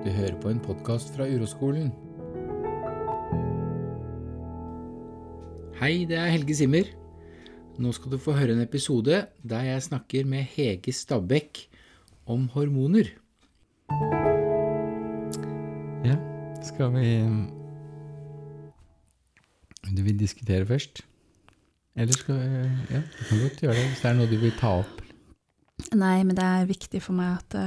Du hører på en podkast fra Uroskolen. Hei, det er Helge Simmer. Nå skal du få høre en episode der jeg snakker med Hege Stabæk om hormoner. Ja, skal vi Du vil diskutere først? Eller skal vi Ja, du kan godt gjøre det hvis det er noe du vil ta opp. Nei, men det er viktig for meg at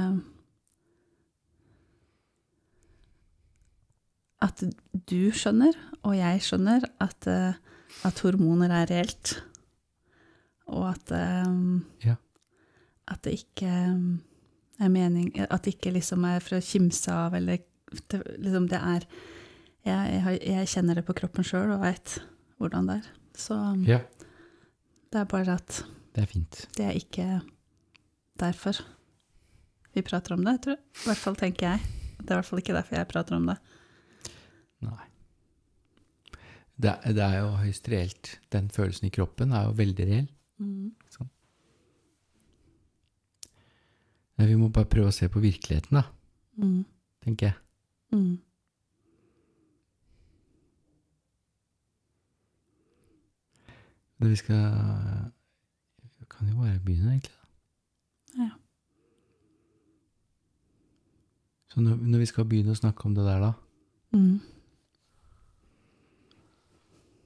At du skjønner, og jeg skjønner, at, eh, at hormoner er reelt. Og at eh, Ja. At det ikke er mening At det ikke liksom er for å kimse av, eller det, liksom det er jeg, jeg, jeg kjenner det på kroppen sjøl og veit hvordan det er. Så Ja, det er bare at det er fint. det er ikke derfor vi prater om det, tror jeg. I hvert fall tenker jeg. Det er i hvert fall ikke derfor jeg prater om det. Nei. Det, det er jo høyst reelt. Den følelsen i kroppen er jo veldig reell. Sånn. Men vi må bare prøve å se på virkeligheten, da, Mm. tenker jeg. Mm. Vi skal Vi kan jo bare begynne, egentlig. da. Ja. Så når, når vi skal begynne å snakke om det der, da, Mm.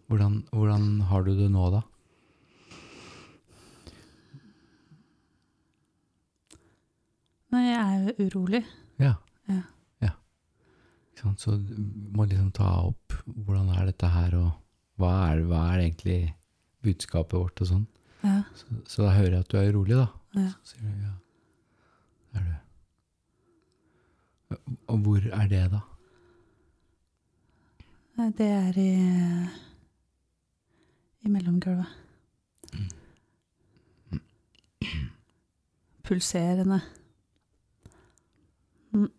Hvordan, hvordan har du det nå, da? Nei, jeg er jo urolig. Ja. Ja. ja. Så du må liksom ta opp hvordan er dette her, og hva er, hva er egentlig budskapet vårt, og sånn. Ja. Så, så da hører jeg at du er urolig, da. ja. Så sier du ja, det er du. Og hvor er det, da? Det er i, i mellomgulvet. Pulserende. Mm.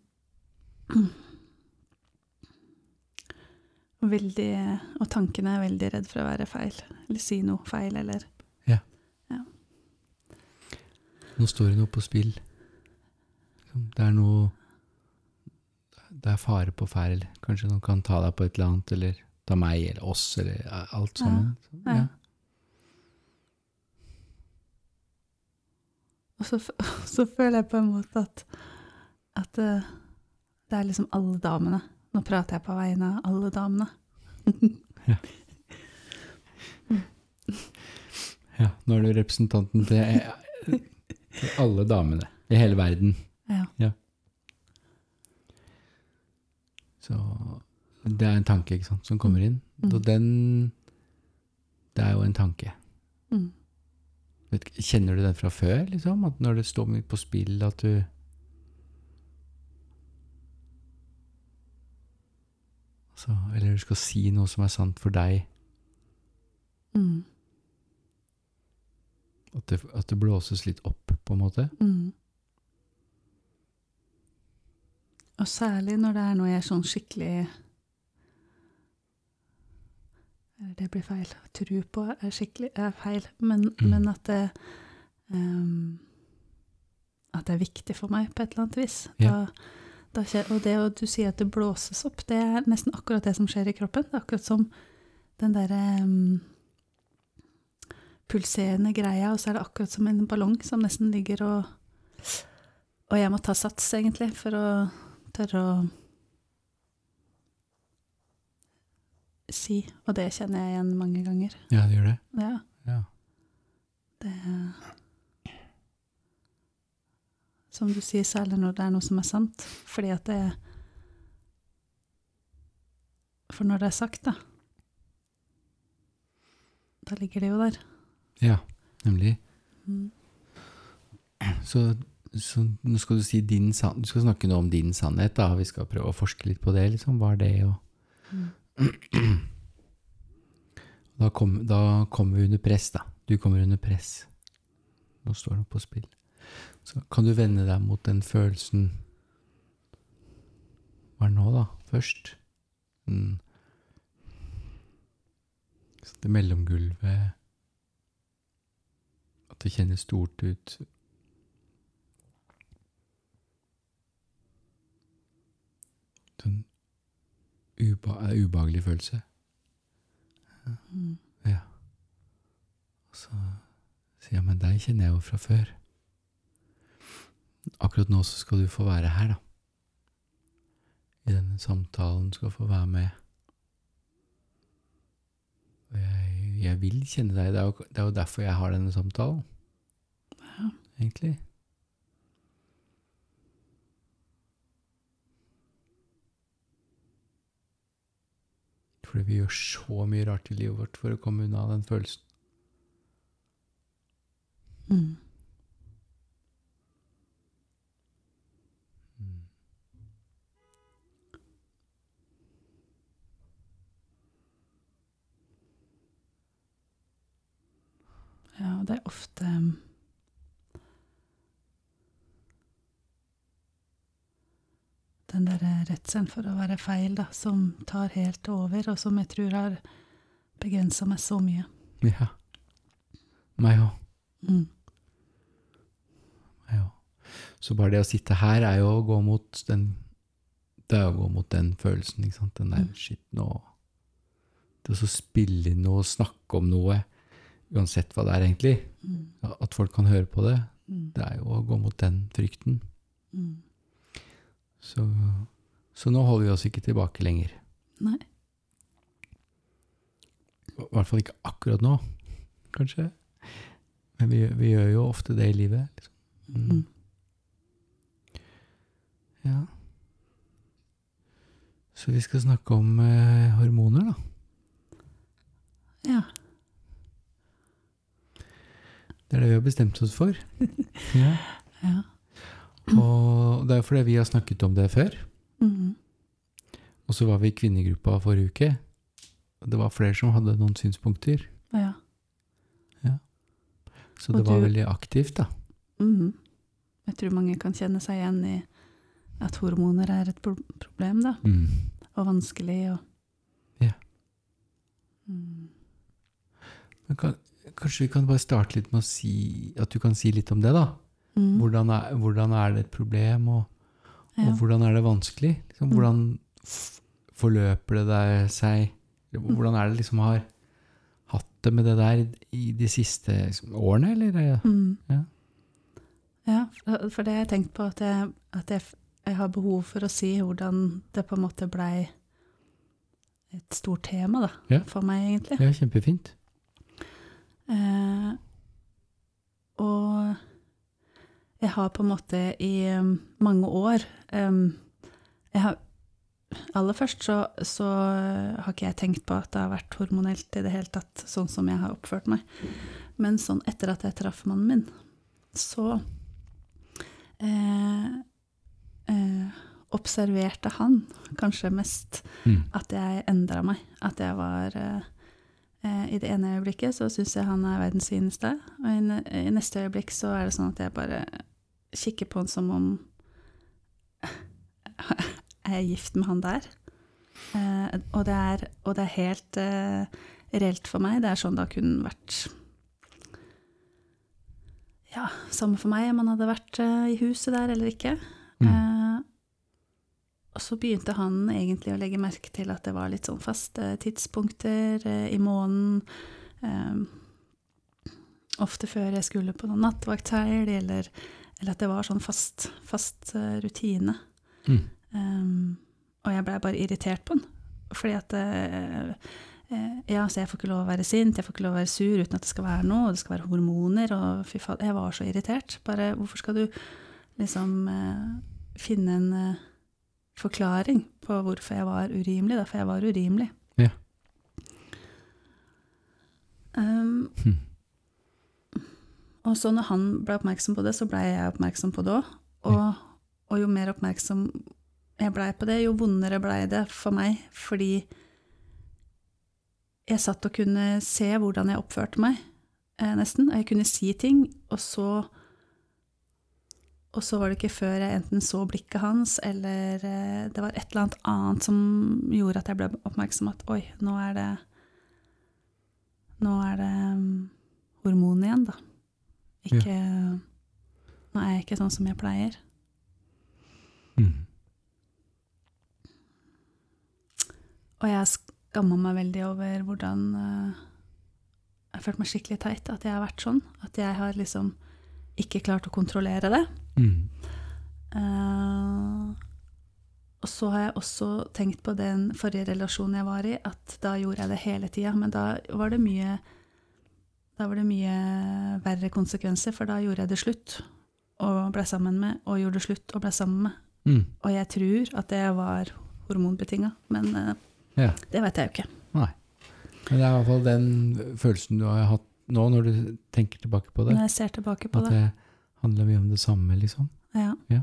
Og Veldig, og tankene er veldig redd for å være feil, eller si noe feil, eller Nå står det noe på spill. Det er noe Det er fare på ferd. Kanskje noen kan ta deg på et eller annet, eller ta meg eller oss, eller alt sammen. Ja. Ja. Og så, så føler jeg på en måte at, at eh, det er liksom alle damene. Nå prater jeg på vegne av alle damene. ja. Nå er du representanten til til alle damene i hele verden. Ja. Så det er en tanke ikke sant, som kommer inn. Mm. Og den Det er jo en tanke. Mm. Vet, kjenner du den fra før, liksom? At når det står mye på spill, at du altså, Eller du skal si noe som er sant for deg. Mm. At det, at det blåses litt opp, på en måte. Mm. Og særlig når det er noe jeg er sånn skikkelig det blir feil. Tro på er skikkelig er feil, men, Mm. men at det um, At det er viktig for meg på et eller annet vis. Ja. Da, da skjer, og det og du sier at det blåses opp, det er nesten akkurat det som skjer i kroppen. Det er akkurat som den derre um, pulserende greia, og så er det akkurat som en ballong som nesten ligger og Og jeg må ta sats, egentlig, for å tørre å si. Og det kjenner jeg igjen mange ganger. Ja, det gjør det. Ja, Ja. det Som du sier, særlig når det er noe som er sant. Fordi at det For når det er sagt, da Da ligger det jo der. ja, nemlig. Mm. Så, så nå skal du si din Du skal snakke noe om din sannhet, da. Vi skal prøve å forske litt på det, liksom. Hva er det, og Mm. Da kommer kom vi under press, da. Du kommer under press. Nå står det på spill. Så kan du vende deg mot den følelsen Hva er det nå, da? Først? Mm. Det mellomgulvet At det kjennes stort ut. sånn uba, eh, ubehagelig følelse. Mm. Ja. Og så sier jeg, men deg kjenner jeg jo fra før. Akkurat nå så skal du få være her, da. I denne samtalen skal få være med. Og jeg, jeg vil kjenne deg. Det er, jo, det er jo derfor jeg har denne samtalen, Ja. egentlig. Fordi vi gjør så mye rart i livet vårt for å komme unna den følelsen. Mm. Ja, og det er ofte Den derre redselen for å være feil, da, som tar helt over, og som jeg tror har begrensa meg så mye. Ja. Meg òg. Mm. Ja. Så bare det å sitte her er jo å gå mot den Det er å gå mot den følelsen, ikke sant. Den der Mm. shit, nå Det å så spille inn noe, snakke om noe, uansett hva det er, egentlig. Mm. At folk kan høre på det, Mm. det er jo å gå mot den frykten. Mm. Så, så nå holder vi oss ikke tilbake lenger. Nei. I hvert fall ikke akkurat nå, kanskje. Men vi, vi gjør jo ofte det i livet. Liksom. Mm. Ja. Så vi skal snakke om eh, hormoner, da. Ja. Det er det vi har bestemt oss for. ja. ja. Og det er fordi vi har snakket om det før. Mm. Og så var vi i kvinnegruppa forrige uke. Og det var flere som hadde noen synspunkter. ja. Så Og det var du- veldig aktivt, da. Mm. Jeg tror mange kan kjenne seg igjen i at hormoner er et problem, da. Mm. Og vanskelig og Ja. Mm. Men kan, kanskje vi kan bare starte litt med å si At du kan si litt om det, da. Mm. Hvordan er, hvordan er det et problem, og, Ja. og hvordan er det vanskelig? Liksom, Mm. hvordan forløper det seg? Hvordan er det liksom har hatt det med det der i de siste liksom, årene, eller? Mm. Ja. Ja, for det har jeg tenkt på, at, jeg, at jeg, jeg har behov for å si hvordan det på en måte blei et stort tema, da, Ja. for meg, egentlig. Ja, kjempefint. Eh, og jeg har på en måte i um, mange år um, jeg har, Aller først så, så har ikke jeg tenkt på at det har vært hormonelt i det hele tatt, sånn som jeg har oppført meg. Men sånn etter at jeg traff mannen min, så eh, eh, observerte han kanskje mest Mm. at jeg endra meg. At jeg var eh, eh, I det ene øyeblikket så syns jeg han er verdens fineste, og i, i neste øyeblikk så er det sånn at jeg bare kikker på han som om Jeg Er gift med han der? Eh, og, det er, og det er helt eh, reelt for meg. Det er sånn det har kun vært Ja, samme for meg om han hadde vært eh, i huset der eller ikke. Mm. Eh, og så begynte han egentlig å legge merke til at det var litt sånn faste tidspunkter eh, i måneden. Eh, ofte før jeg skulle på noen nattvakthelg, eller, eller at det var sånn fast, fast eh, rutine. Mm. Um, og jeg blei bare irritert på den. Fordi at eh, Ja, så jeg får ikke lov å være sint, jeg får ikke lov å være sur uten at det skal være noe, og det skal være hormoner, og fy faen Jeg var så irritert. Bare hvorfor skal du liksom eh, finne en eh, forklaring på hvorfor jeg var urimelig, da? For jeg var urimelig. Ja. Um, Hm. Og så når han ble oppmerksom på det, så ble jeg oppmerksom på det òg. Og, og jo mer oppmerksom jeg blei på det, jo vondere blei det for meg, fordi jeg satt og kunne se hvordan jeg oppførte meg, eh, nesten. Og jeg kunne si ting, og så Og så var det ikke før jeg enten så blikket hans, eller eh, det var et eller annet annet som gjorde at jeg ble oppmerksom at oi, nå er det Nå er det um, hormon igjen, da. Ikke Nå er jeg ikke sånn som jeg pleier. Mm. Og jeg skamma meg veldig over hvordan uh, Jeg følte meg skikkelig teit at jeg har vært sånn. At jeg har liksom ikke klart å kontrollere det. Mm. Uh, og så har jeg også tenkt på den forrige relasjonen jeg var i, at da gjorde jeg det hele tida. Men da var det mye Da var det mye verre konsekvenser, for da gjorde jeg det slutt og ble sammen med, og gjorde det slutt og ble sammen med. Mm. Og jeg tror at det var hormonbetinga, men uh, Ja. det vet jeg jo ikke. Nei. Men det er i hvert fall den følelsen du har hatt nå, når du tenker tilbake på det. Når jeg ser tilbake på At det. det handler mye om det samme, liksom. Ja. Ja.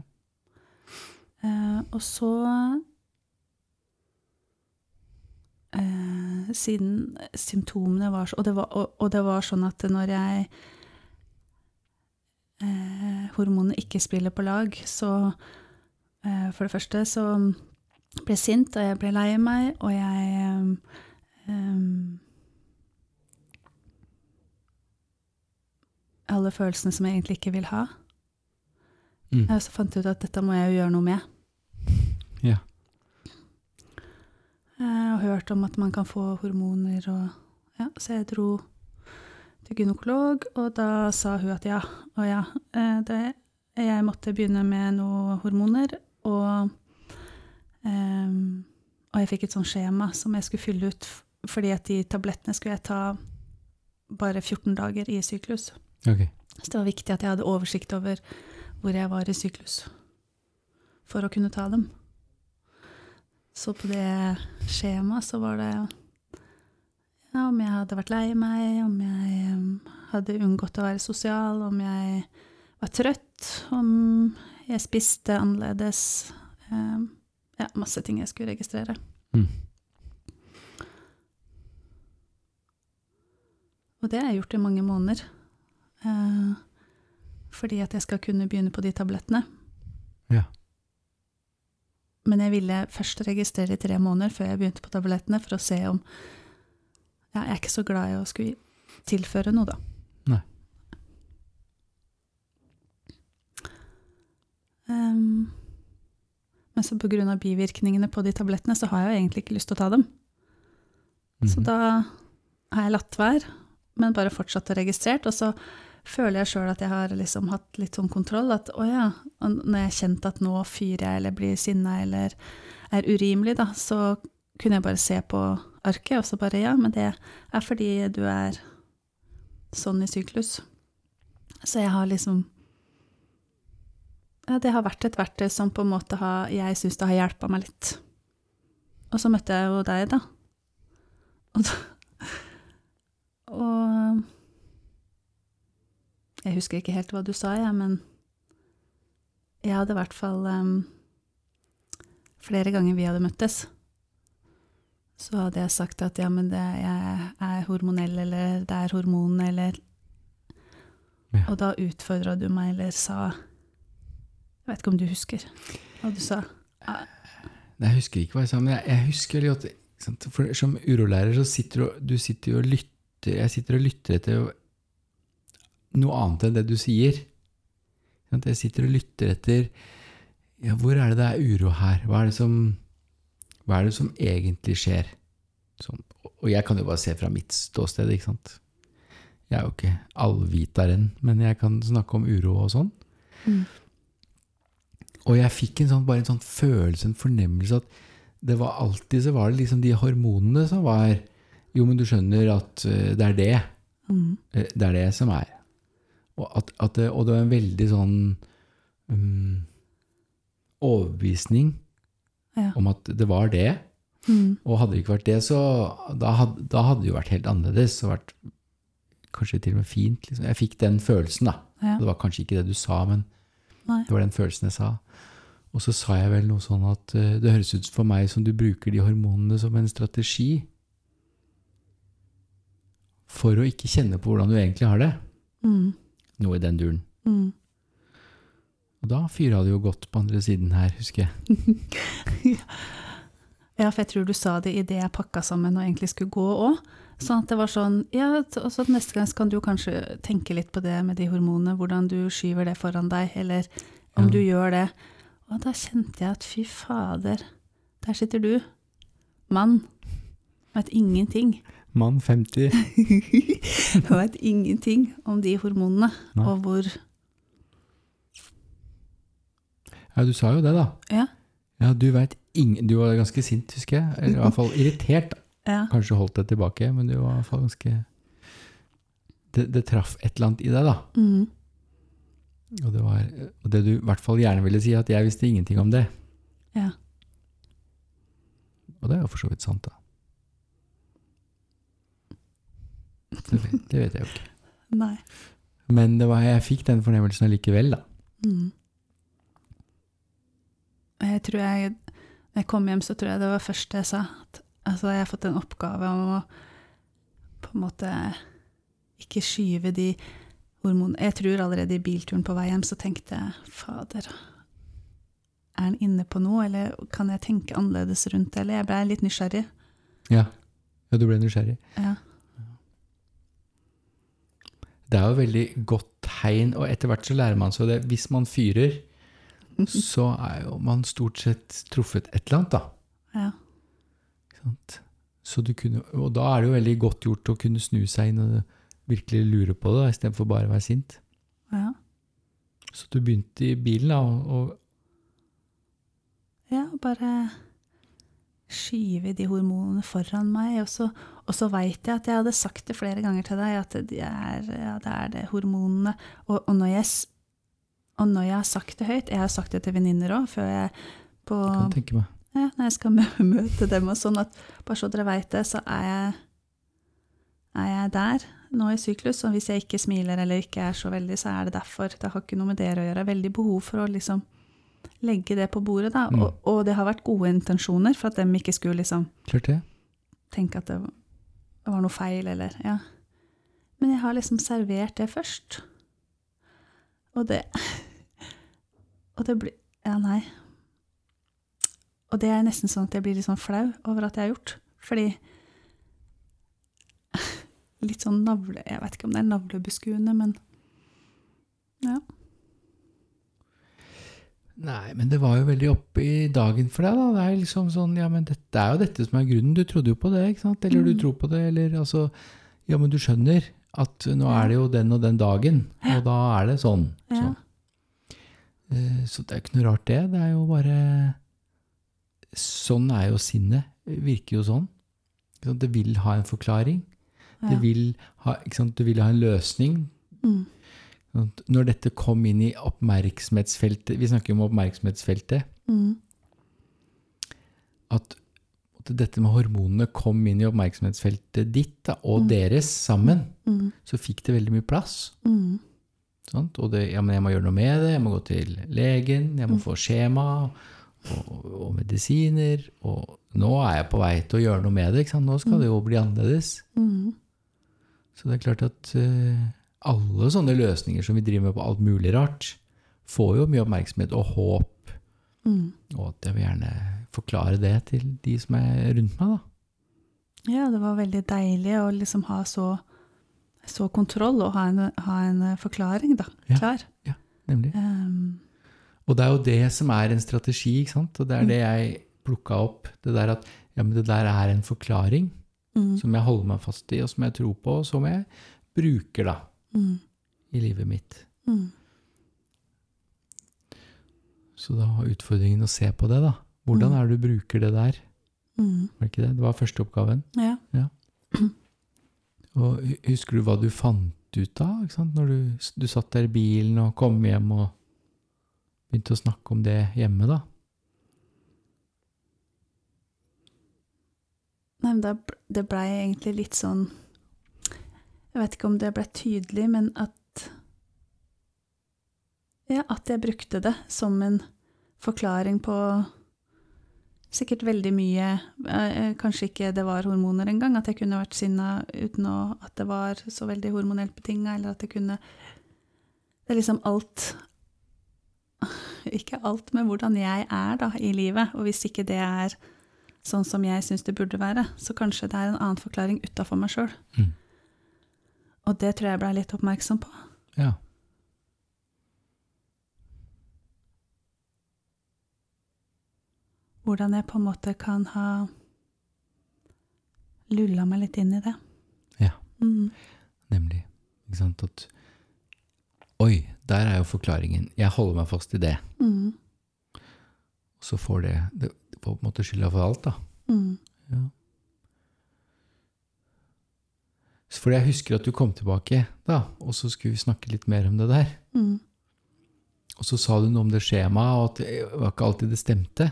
Uh, og så eh, Siden symptomene var så og det var, og, og det var sånn at når jeg eh, Hormonene ikke spiller på lag, så eh, For det første så ble jeg sint, og jeg ble lei meg, og jeg em, Alle følelsene som jeg egentlig ikke vil ha. Mm. Og så fant jeg ut at dette må jeg jo gjøre noe med. Ja. Jeg har hørt om at man kan få hormoner og Ja, så jeg dro til gynekolog, og da sa hun at ja, og ja, eh, det, jeg måtte begynne med noen hormoner, og em, Og jeg fikk et sånt skjema som jeg skulle fylle ut, fordi at de tablettene skulle jeg ta bare 14 dager i syklus. Okay. Så det var viktig at jeg hadde oversikt over hvor jeg var i syklus, for å kunne ta dem. Så på det skjemaet så var det ja, om jeg hadde vært lei meg, om jeg em, hadde unngått å være sosial, om jeg var trøtt, om jeg spiste annerledes. em, ja, masse ting jeg skulle registrere. Mm. Og det har jeg gjort i mange måneder. Eh, fordi at jeg skal kunne begynne på de tablettene. Ja. Men jeg ville først registrere i tre måneder før jeg begynte på tablettene, for å se om ja, Jeg er ikke så glad i å skulle tilføre noe, da. Nei. Um, men så av bivirkningene på de tablettene, så har jeg jo egentlig ikke lyst til å ta dem. Så Mhm. da har jeg latt være, men bare fortsatt og registrert. Og så føler jeg sjøl at jeg har liksom hatt litt sånn kontroll. At å ja, når jeg kjente at nå fyrer jeg eller blir sinna eller er urimelig, da, så kunne jeg bare se på arket og så bare ja, men det er fordi du er sånn i syklus. Så jeg har liksom Ja, det har vært et verktøy som på en måte har Jeg syns det har hjelpa meg litt. Og så møtte jeg jo deg, da. Og, da, og Jeg husker ikke helt hva du sa, jeg, men jeg hadde i hvert fall um, Flere ganger vi hadde møttes, så hadde jeg sagt at ja, men det, jeg er hormonell, eller det er hormon, eller Ja. Og da utfordra du meg, eller sa Jeg vet ikke om du husker hva du sa? Nei, Jeg husker ikke hva jeg sa, men jeg, jeg husker jo at? For Som urolærer så sitter du, du sitter og lytter Jeg sitter og lytter etter noe annet enn det du sier. at? Jeg sitter og lytter etter ja, Hvor er det det er uro her? Hva er det som, er det som egentlig skjer? Sånn. Og jeg kan jo bare se fra mitt ståsted, ikke sant. Jeg er jo ikke allviteren, men jeg kan snakke om uro og sånn. Mm. Og jeg fikk en sånn, bare en sånn følelse, en fornemmelse at det var alltid så var det liksom de hormonene som var Jo, men du skjønner at eh, det er det. Mm. Eh, Det er det som er. Og, at, at det, og det var en veldig sånn um, overbevisning Ja. om at det var det. Mm. Og hadde det ikke vært det, så da hadde, da hadde det jo vært helt annerledes. Og vært kanskje til og med fint. Liksom. Jeg fikk den følelsen, da. Ja. Det var kanskje ikke det du sa, men Nei. det var den følelsen jeg sa. Og så sa jeg vel noe sånn at uh, det høres ut for meg som du bruker de hormonene som en strategi for å ikke kjenne på hvordan du egentlig har det. Mm. Noe i den duren. Mm. Og da fyra det jo godt på andre siden her, husker jeg. Ja, for jeg tror du sa det idet jeg pakka sammen og egentlig skulle gå òg. Sånn at det var sånn Ja, og så neste gang kan du kanskje tenke litt på det med de hormonene, hvordan du skyver det foran deg, eller om Ja. du gjør det. Og da kjente jeg at fy fader, der sitter du mann. Vet ingenting. Mann 50. jeg Vet ingenting om de hormonene, Nei. og hvor Ja, du sa jo det, da. Ja. Ja, du veit ingen Du var ganske sint, husker jeg. Eller i hvert fall irritert. Ja. Kanskje holdt deg tilbake, men du var i hvert fall ganske Det, det traff et eller annet i deg, da. Mm. Og det var og det du i hvert fall gjerne ville si, at jeg visste ingenting om det. Ja. Og det er jo for så vidt sant, da. Det vet, det vet jeg jo ikke. Nei. Men det var, jeg fikk den fornemmelsen allikevel, da. Mm. Jeg tror jeg Når jeg kom hjem, så tror jeg det var først jeg sa. At, altså, jeg har fått en oppgave om å på en måte ikke skyve de hormonene Jeg tror allerede i bilturen på vei hjem så tenkte jeg fader, er han inne på noe, eller kan jeg tenke annerledes rundt det? Eller jeg ble litt nysgjerrig. Ja. ja, du ble nysgjerrig. Ja. Det er jo veldig godt tegn, og etter hvert så lærer man seg det. Hvis man fyrer, så er jo man stort sett truffet et eller annet, da. Ja. Ikke sant? Så du kunne, og da er det jo veldig godt gjort å kunne snu seg inn og virkelig lure på det, istedenfor bare å være sint. ja. Så du begynte i bilen, da, og, og Ja, bare skyve de hormonene foran meg. Og så, og så veit jeg at jeg hadde sagt det flere ganger til deg, at det er, ja, det, er det hormonene. Og, og, når jeg, og når jeg har sagt det høyt Jeg har sagt det til venninner òg, før jeg på kan tenke meg. ja, Når jeg skal møte dem og sånn, at bare så dere veit det, så er jeg, er jeg der nå i syklus. Og hvis jeg ikke smiler eller ikke er så veldig, så er det derfor. Det har ikke noe med dere å gjøre. Veldig behov for å liksom legge det på bordet, da. Mm. Og, og det har vært gode intensjoner for at dem ikke skulle liksom Klart det. tenke at det var noe feil, eller Ja. Men jeg har liksom servert det først. Og det Og det blir Ja, nei. Og det er nesten sånn at jeg blir litt sånn flau over at jeg har gjort. Fordi Litt sånn navle... Jeg vet ikke om det er navlebeskuende, men Ja. Nei, men det var jo veldig oppe i dagen for deg, da. Det er liksom sånn, ja, men dette er jo dette som er grunnen. Du trodde jo på det, ikke sant? Eller du Mm. tror på det, eller altså Ja, men du skjønner at nå er det jo den og den dagen, og da er det sånn. Ja. sånn. Eh, Så det er ikke noe rart, det. Det er jo bare Sånn er jo sinnet. Virker jo sånn. Det vil ha en forklaring. Det vil ha? Du vil ha en løsning. Mm. Sånn Når dette kom inn i oppmerksomhetsfeltet Vi snakker jo om oppmerksomhetsfeltet. Mm. At, at dette med hormonene kom inn i oppmerksomhetsfeltet ditt da, og Mm. deres sammen, Mm. så fikk det veldig mye plass. Sant? Og det, ja, men jeg må gjøre noe med det, jeg må gå til legen, jeg må Mm. få skjema og, og medisiner. Og nå er jeg på vei til å gjøre noe med det. Ikke sant? Nå skal Mm. det jo bli annerledes. Så det er klart at eh, alle sånne løsninger som vi driver med på alt mulig rart, får jo mye oppmerksomhet og håp. Mm. Og at jeg vil gjerne forklare det til de som er rundt meg. da. Ja, det var veldig deilig å liksom ha så, så kontroll og ha en, ha en forklaring, da. Ja. Klar. Nemlig. Um, Og det er jo det som er en strategi, ikke sant? Og det er Mm. det jeg plukka opp. Det der at ja, men det der er en forklaring mm, som jeg holder meg fast i, og som jeg tror på, og som jeg bruker da mm, i livet mitt. mm, Så da var utfordringen å se på det, da. Hvordan Mm. er det du bruker det der? mm. Var ikke det? Det var første oppgaven. Ja. Og husker du hva du fant ut av ikke sant? når du, du satt der i bilen og kom hjem og begynte å snakke om det hjemme, da? Nei, men det blei egentlig litt sånn Jeg vet ikke om det ble tydelig, men at Ja, at jeg brukte det som en forklaring på sikkert veldig mye eh, Kanskje ikke det var hormoner engang, at jeg kunne vært sinna uten å, at det var så veldig hormonelt betinga, eller at det kunne Det er liksom alt Ikke alt, men hvordan jeg er da i livet. Og hvis ikke det er sånn som jeg syns det burde være, så kanskje det er en annen forklaring utafor meg sjøl. Mm. Og det tror jeg blei litt oppmerksom på. Ja. Hvordan jeg på en måte kan ha lulla meg litt inn i det. Ja. Mm. Nemlig. Ikke sant at Oi, der er jo forklaringen. Jeg holder meg fast i det. Mm. Så får det Det får på en måte skylda for alt, da. Mm. Ja. Fordi jeg husker at du kom tilbake, da, og så skulle vi snakke litt mer om det der. Mm. Og så sa du noe om det skjemaet, og at det var ikke alltid det stemte.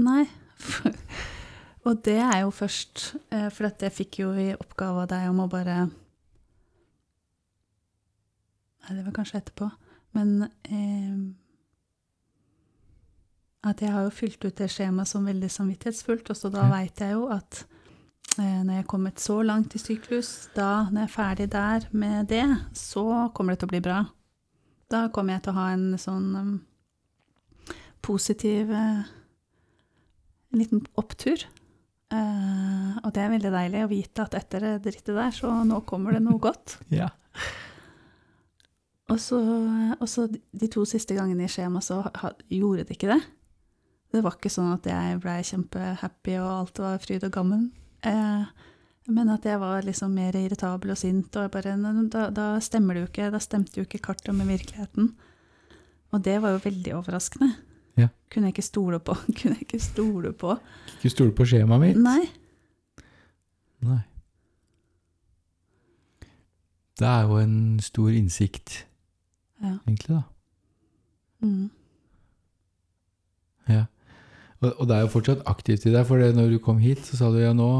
Nei. og det er jo først eh, For at jeg fikk jo i oppgave av deg om å bare Nei, det var kanskje etterpå. Men eh, at jeg har jo fylt ut det skjemaet som veldig samvittighetsfullt, og så da veit jeg jo at når jeg er kommet så langt i syklus, da når jeg er ferdig der med det, så kommer det til å bli bra. Da kommer jeg til å ha en sånn um, positiv uh, En liten opptur. Uh, og det er veldig deilig å vite at etter det drittet der, så nå kommer det noe godt. Ja. Og så, og så de to siste gangene i skjema så ha, gjorde det ikke det. Det var ikke sånn at jeg blei kjempehappy og alt var fryd og gammen. Eh, men at jeg var liksom mer irritabel og sint, og bare da, da stemmer det jo ikke. Da stemte jo ikke kartet med virkeligheten. Og det var jo veldig overraskende. Ja. Kunne jeg ikke stole på. Kunne jeg ikke stole på. Ikke stole på skjemaet mitt? Nei. Nei. Det er jo en stor innsikt, Ja. egentlig, da. Mm. Ja. Og, og det er jo fortsatt aktivt i deg, for det, når du kom hit, så sa du ja, nå,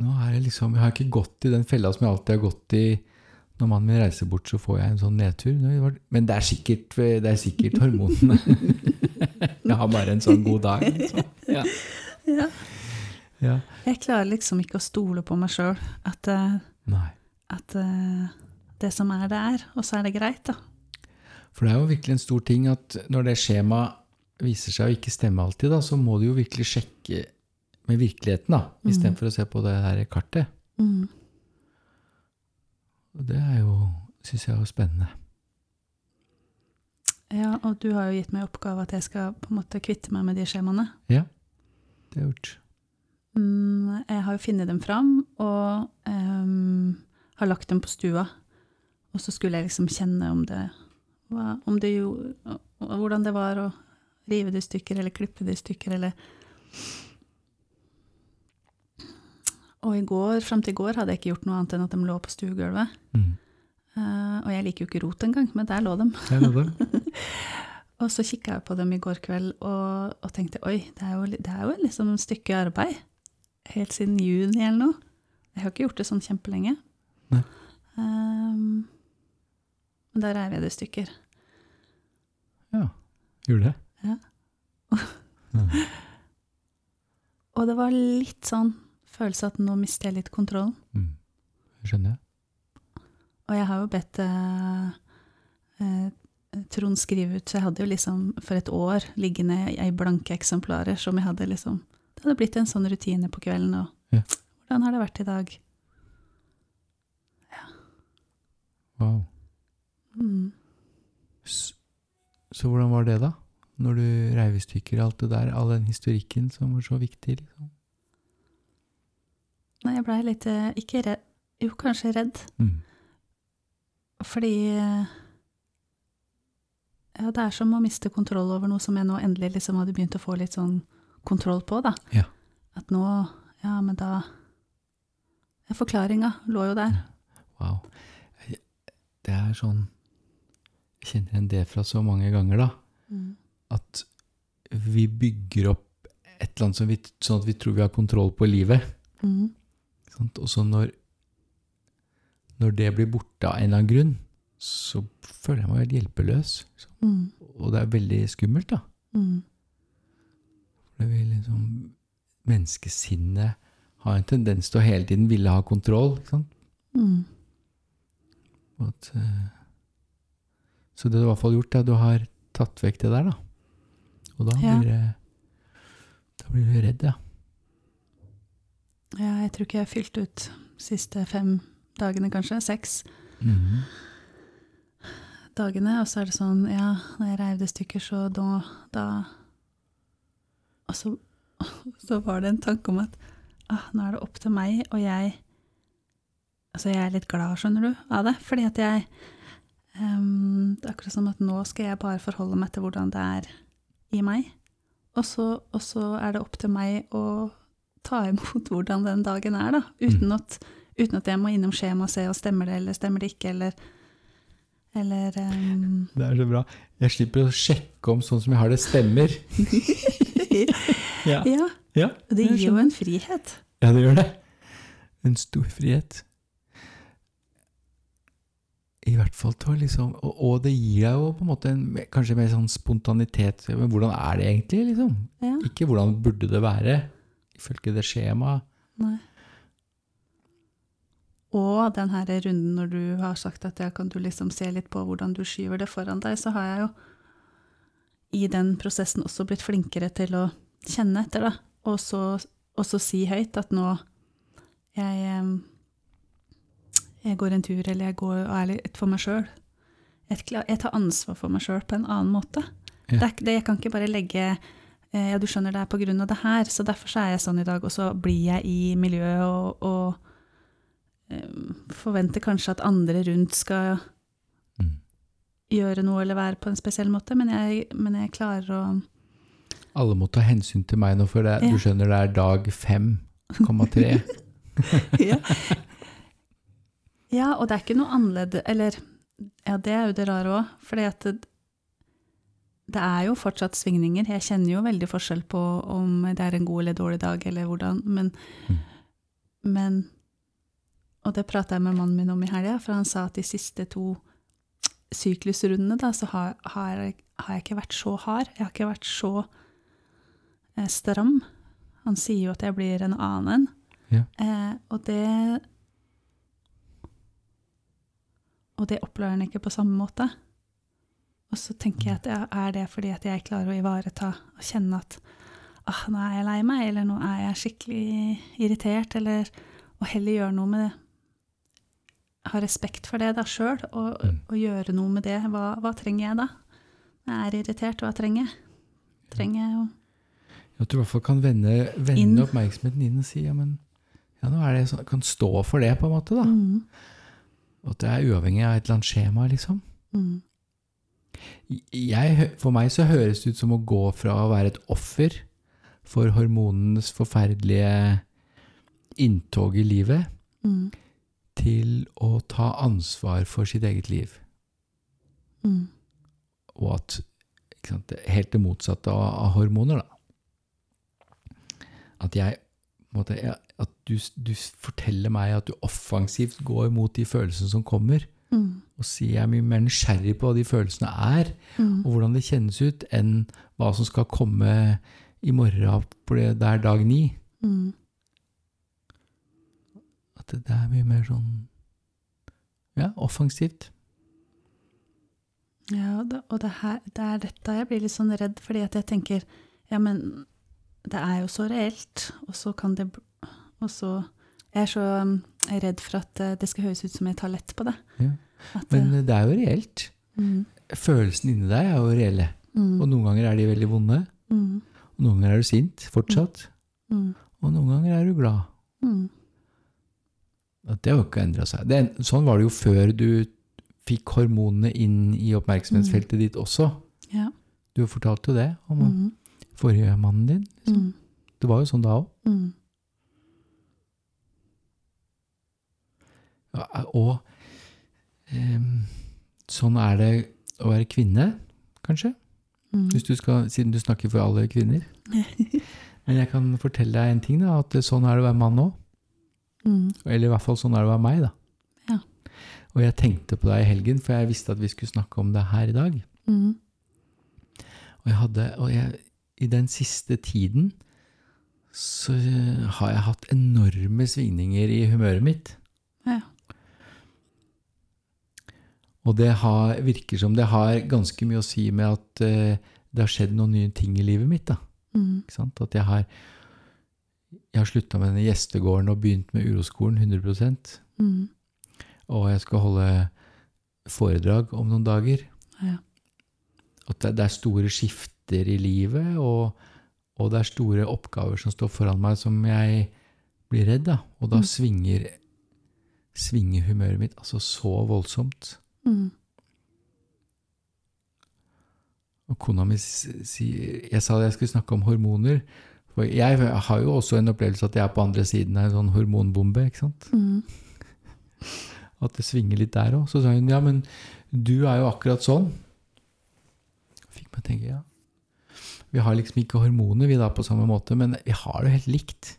nå er jeg liksom Jeg har ikke gått i den fella som jeg alltid har gått i. Når mannen min reiser bort, så får jeg en sånn nedtur. Men det er sikkert, det er sikkert hormonene. jeg har bare en sånn god dag. Liksom. Ja. Ja. ja. Jeg klarer liksom ikke å stole på meg sjøl. At, eh, at eh, det som er, det er. Og så er det greit, da. For det er jo virkelig en stor ting at når det skjemaet viser seg å ikke stemme alltid, da, så må du jo virkelig sjekke med virkeligheten, da, istedenfor å se på det her kartet. Mm. Og det er jo, syns jeg er spennende. Ja, og du har jo gitt meg oppgave at jeg skal på en måte kvitte meg med de skjemaene. Ja, det har jeg gjort. Mm, jeg har jo funnet dem fram, og um, har lagt dem på stua. Og så skulle jeg liksom kjenne om det, om det jo, og hvordan det var å rive det i stykker, eller klippe det i stykker, eller Og i går, fram til i går hadde jeg ikke gjort noe annet enn at de lå på stuegulvet. Mm. Uh, og jeg liker jo ikke rot engang, men der lå de. Og så kikka jeg på dem i går kveld og, og tenkte oi, det er jo, det er jo liksom et stykke arbeid. Helt siden juni eller noe. Jeg har ikke gjort det sånn kjempelenge. Nei. Ehm, men da reiv jeg det i stykker. Ja, gjorde det? Ja. mm. Og det var litt sånn følelse at nå mister jeg litt kontrollen. Mm. Skjønner jeg. Og jeg har jo bedt eh, eh, Trond skrive ut, så jeg hadde jo liksom for et år liggende i blanke eksemplarer som jeg hadde liksom Det hadde blitt en sånn rutine på kvelden. Og Ja. hvordan har det vært i dag? Ja. Wow. Mm. Så, så hvordan var det, da? Når du reiv i stykker alt det der, all den historikken som var så viktig? liksom? Nei, jeg blei litt eh, Ikke redd Jo, kanskje redd. Mm. Fordi eh, Ja, det er som å miste kontroll over noe som jeg nå endelig liksom hadde begynt å få litt sånn kontroll på, da. Ja. At nå Ja, men da ja, Forklaringa lå jo der. Wow. Det er sånn Jeg kjenner igjen det fra så mange ganger, da. At vi bygger opp et eller annet som vi, sånn at vi tror vi har kontroll på livet. Mm. Og så når, når det blir borte av en eller annen grunn, så føler jeg meg helt hjelpeløs. Mm. Og det er veldig skummelt, da. Mm. Det vil liksom Menneskesinnet har en tendens til å hele tiden ville ha kontroll. Ikke sant? Mm. At, eh, så det du i hvert fall gjort, er at du har tatt vekk det der, da. Og da blir ja. Da blir du redd, ja. Ja, jeg tror ikke jeg har fylt ut siste fem dagene, kanskje. Seks Mhm. dagene. Og så er det sånn, ja, når jeg reiv det stykker, så da, da Og så, så var det en tanke om at ah, nå er det opp til meg, og jeg Altså, jeg er litt glad, skjønner du, av det. Fordi at jeg um, Det er akkurat som at nå skal jeg bare forholde meg til hvordan det er i meg. Og så, og så er det opp til meg å ta imot hvordan den dagen er, da. Uten, at, uten at jeg må innom skjema og se og stemmer det eller stemmer det ikke, eller Eller um... Det er så bra. Jeg slipper å sjekke om sånn som jeg har det, stemmer. Ja. Ja. ja. Det gir jo en frihet. Ja, det gjør det. En stor frihet. I hvert fall til å liksom og, og det gir deg jo på en måte en, kanskje mer sånn spontanitet. Men hvordan er det egentlig, liksom? Ja. Ikke hvordan burde det være, ifølge det skjemaet. Nei. Og den her runden når du har sagt at ja, kan du liksom se litt på hvordan du skyver det foran deg, så har jeg jo i den prosessen også blitt flinkere til å kjenne etter, da. Og så, og så si høyt at nå jeg, jeg går en tur, eller jeg går og er litt for meg sjøl. Jeg, tar ansvar for meg sjøl på en annen måte. Ja. Det det, jeg kan ikke bare legge eh, ja, du skjønner det er på grunn av det her, så derfor så er jeg sånn i dag, og så blir jeg i miljøet og, og em, forventer kanskje at andre rundt skal Mm. gjøre noe eller være på en spesiell måte, men jeg, men jeg klarer å Alle må ta hensyn til meg nå, for det, Ja. du skjønner det er dag 5,3. ja. Ja, og det er ikke noe annerledes Eller ja, det er jo det rare òg, For det, det er jo fortsatt svingninger. Jeg kjenner jo veldig forskjell på om det er en god eller dårlig dag, eller hvordan, men, Mm. men Og det prata jeg med mannen min om i helga, for han sa at de siste to syklusrundene, da, så har, har, jeg, har jeg ikke vært så hard. Jeg har ikke vært så eh, stram. Han sier jo at jeg blir en annen en. Ja. Eh, og det Og det opplever han ikke på samme måte. Og så tenker jeg at ja, er det fordi at jeg klarer å ivareta og kjenne at ah, nå er jeg lei meg, eller nå er jeg skikkelig irritert, eller Og heller gjøre noe med det. Ha respekt for det da sjøl, og, Mm. og gjøre noe med det. Hva, hva trenger jeg da? Jeg er irritert, hva trenger jeg? Trenger jeg å At du i hvert fall kan vende, vende oppmerksomheten inn og si ja, men ja, nå er det sånn, kan stå for det, på en måte. da. mm, at det er uavhengig av et eller annet skjema, liksom. mm, Jeg, for meg så høres det ut som å gå fra å være et offer for hormonenes forferdelige inntog i livet, mm, til å ta ansvar for sitt eget liv. mm, Og at sant, Helt det motsatte av, av hormoner, da. At jeg måtte, jeg- At du, du forteller meg at du offensivt går mot de følelsene som kommer, mm, og sier jeg er mye mer nysgjerrig på hva de følelsene er, mm, og hvordan det kjennes ut, enn hva som skal komme i morgen på det er dag ni. mm. At det, det er mye mer sånn ja, offensivt. Ja, og det, og det, her, det er dette jeg blir litt sånn redd, fordi at jeg tenker ja, men det er jo så reelt, og så kan det bl- Og så Jeg er så um, redd for at eh, det skal høres ut som jeg tar lett på det. Ja. At, Men eh, det er jo reelt. mm, Følelsene inni deg er jo reelle. mm, Og noen ganger er de veldig vonde. mm, Og noen ganger er du sint fortsatt. mm, Og noen ganger er du glad. mm, At det har jo ikke endra seg. Det, er- sånn var det jo før du fikk hormonene inn i oppmerksomhetsfeltet ditt også. ja. Du fortalte jo det om Mm, forrige mannen din. Liksom. mm, Det var jo sånn da òg. Og um, sånn er det å være kvinne, kanskje. mm. Hvis du skal, siden du snakker for alle kvinner. Men jeg kan fortelle deg en ting, da, at sånn er det å være mann òg. Mm, Eller i hvert fall sånn er det å være meg, da. Ja. Og jeg tenkte på deg i helgen, for jeg visste at vi skulle snakke om det her i dag. mm, Og jeg hadde, og jeg, i den siste tiden så har jeg hatt enorme svingninger i humøret mitt. ja. Og det har, virker som det har ganske mye å si med at uh, det har skjedd noen nye ting i livet mitt. da. Mm, Ikke sant? At jeg har, jeg har slutta med denne gjestegården og begynt med uroskolen 100 mm, Og jeg skal holde foredrag om noen dager. ja. At det, det er store skifter i livet, og, og det er store oppgaver som står foran meg, som jeg blir redd, da. Og da Mm. svinger, svinger humøret mitt altså så voldsomt. Mm. Og kona mi sier Jeg sa jeg skulle snakke om hormoner. For jeg har jo også en opplevelse at jeg er på andre siden av en sånn hormonbombe. ikke sant? Mm. At det svinger litt der òg. Så sa hun ja, men du er jo akkurat sånn. Fikk meg tenke, ja. Vi har liksom ikke hormoner vi da på samme måte, men vi har det helt likt.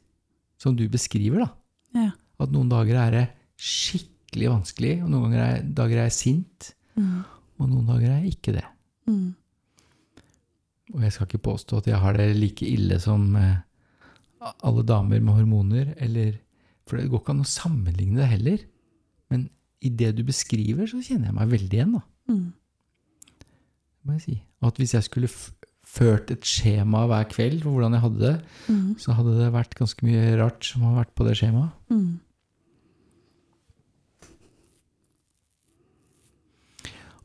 Som du beskriver, da. Ja. At noen dager er det skikkelig vanskelig, og noen ganger er, dager er jeg sint, Mm. og noen dager er jeg ikke det. Mm. Og jeg skal ikke påstå at jeg har det like ille som eh, alle damer med hormoner, eller For det går ikke an å sammenligne det heller. Men i det du beskriver, så kjenner jeg meg veldig igjen, da. Mm. må jeg si. Og at hvis jeg skulle ført et skjema hver kveld for hvordan jeg hadde det, Mm. så hadde det vært ganske mye rart som har vært på det skjemaet. Mm.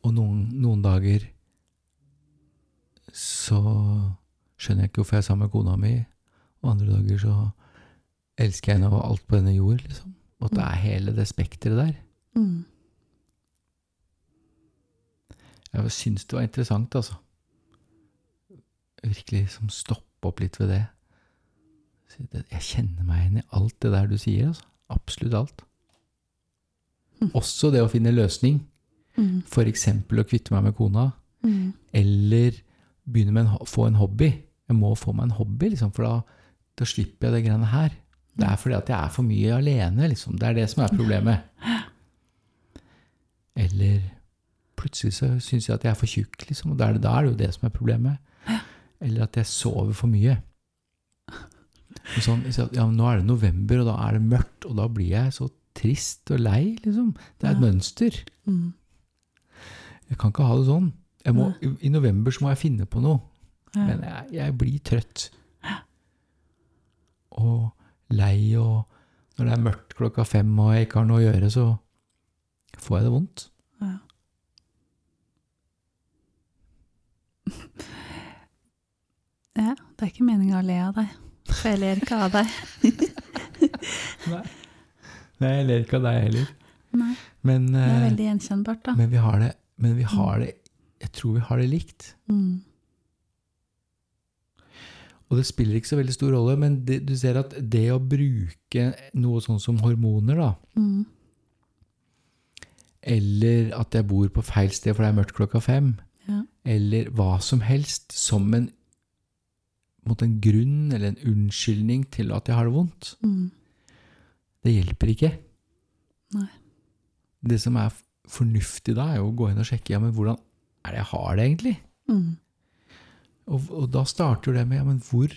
Og noen, noen dager så skjønner jeg ikke hvorfor jeg er sammen med kona mi, og andre dager så elsker jeg henne og alt på denne jord, liksom. Og at det er hele det spekteret der. Mm. Jeg syns det var interessant, altså. Virkelig som stoppe opp litt ved det. Det- Jeg kjenner meg igjen i alt det der du sier, altså. Absolutt alt. Mm. Også det å finne løsning. Mm. Eksempel å kvitte meg med kona. Mm. Eller begynne med en, få en hobby. Jeg må få meg en hobby, liksom, for da, da slipper jeg det greiene her. Det er fordi at jeg er for mye alene, liksom. Det er det som er problemet. Eller plutselig så syns jeg at jeg er for tjukk, liksom. Og da er, det, da er det jo det som er problemet. Eller at jeg sover for mye. Sånn, ja, nå er det november, og da er det mørkt, og da blir jeg så trist og lei, liksom. Det er et Ja. mønster. Mm. Jeg kan ikke ha det sånn. Må, i, november så må jeg finne på noe. Men jeg, jeg blir trøtt. Og lei, og når det er mørkt klokka fem og jeg ikke har noe å gjøre, så får jeg det vondt. Ja. ja, det er ikke meninga å le av deg. For jeg ler ikke av deg. Nei. Nei, jeg ler ikke av deg heller. Nei, Men, det er eh, veldig gjenkjennbart, da. men vi har det Men vi har det Jeg tror vi har det likt. Mm. Og det spiller ikke så veldig stor rolle, men det, du ser at det å bruke noe sånn som hormoner, da, Mm. eller at jeg bor på feil sted for det er mørkt klokka fem, Ja. eller hva som helst, som en, en grunn eller en unnskyldning til at jeg har det vondt, Mm. det hjelper ikke. Nei. Det som er fornuftig da, er jo å gå inn og sjekke ja, men hvordan er det jeg har det egentlig. Mm. Og, og da starter det med ja, men hvor,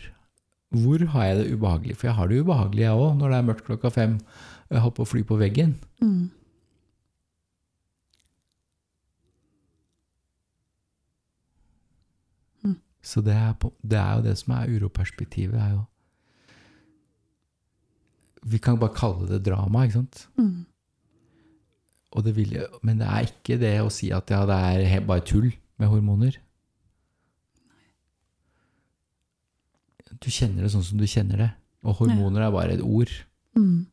hvor har jeg det ubehagelig? For jeg har det ubehagelig, jeg òg, når det er mørkt klokka fem og jeg holder på å fly på veggen. Mm. Så det er, på, det er jo det som er uroperspektivet. Er jo Vi kan bare kalle det drama, ikke sant? Mm. Og det vil, men det er ikke det å si at ja, det er bare tull med hormoner. Du kjenner det sånn som du kjenner det. Og hormoner er bare et ord. Mm.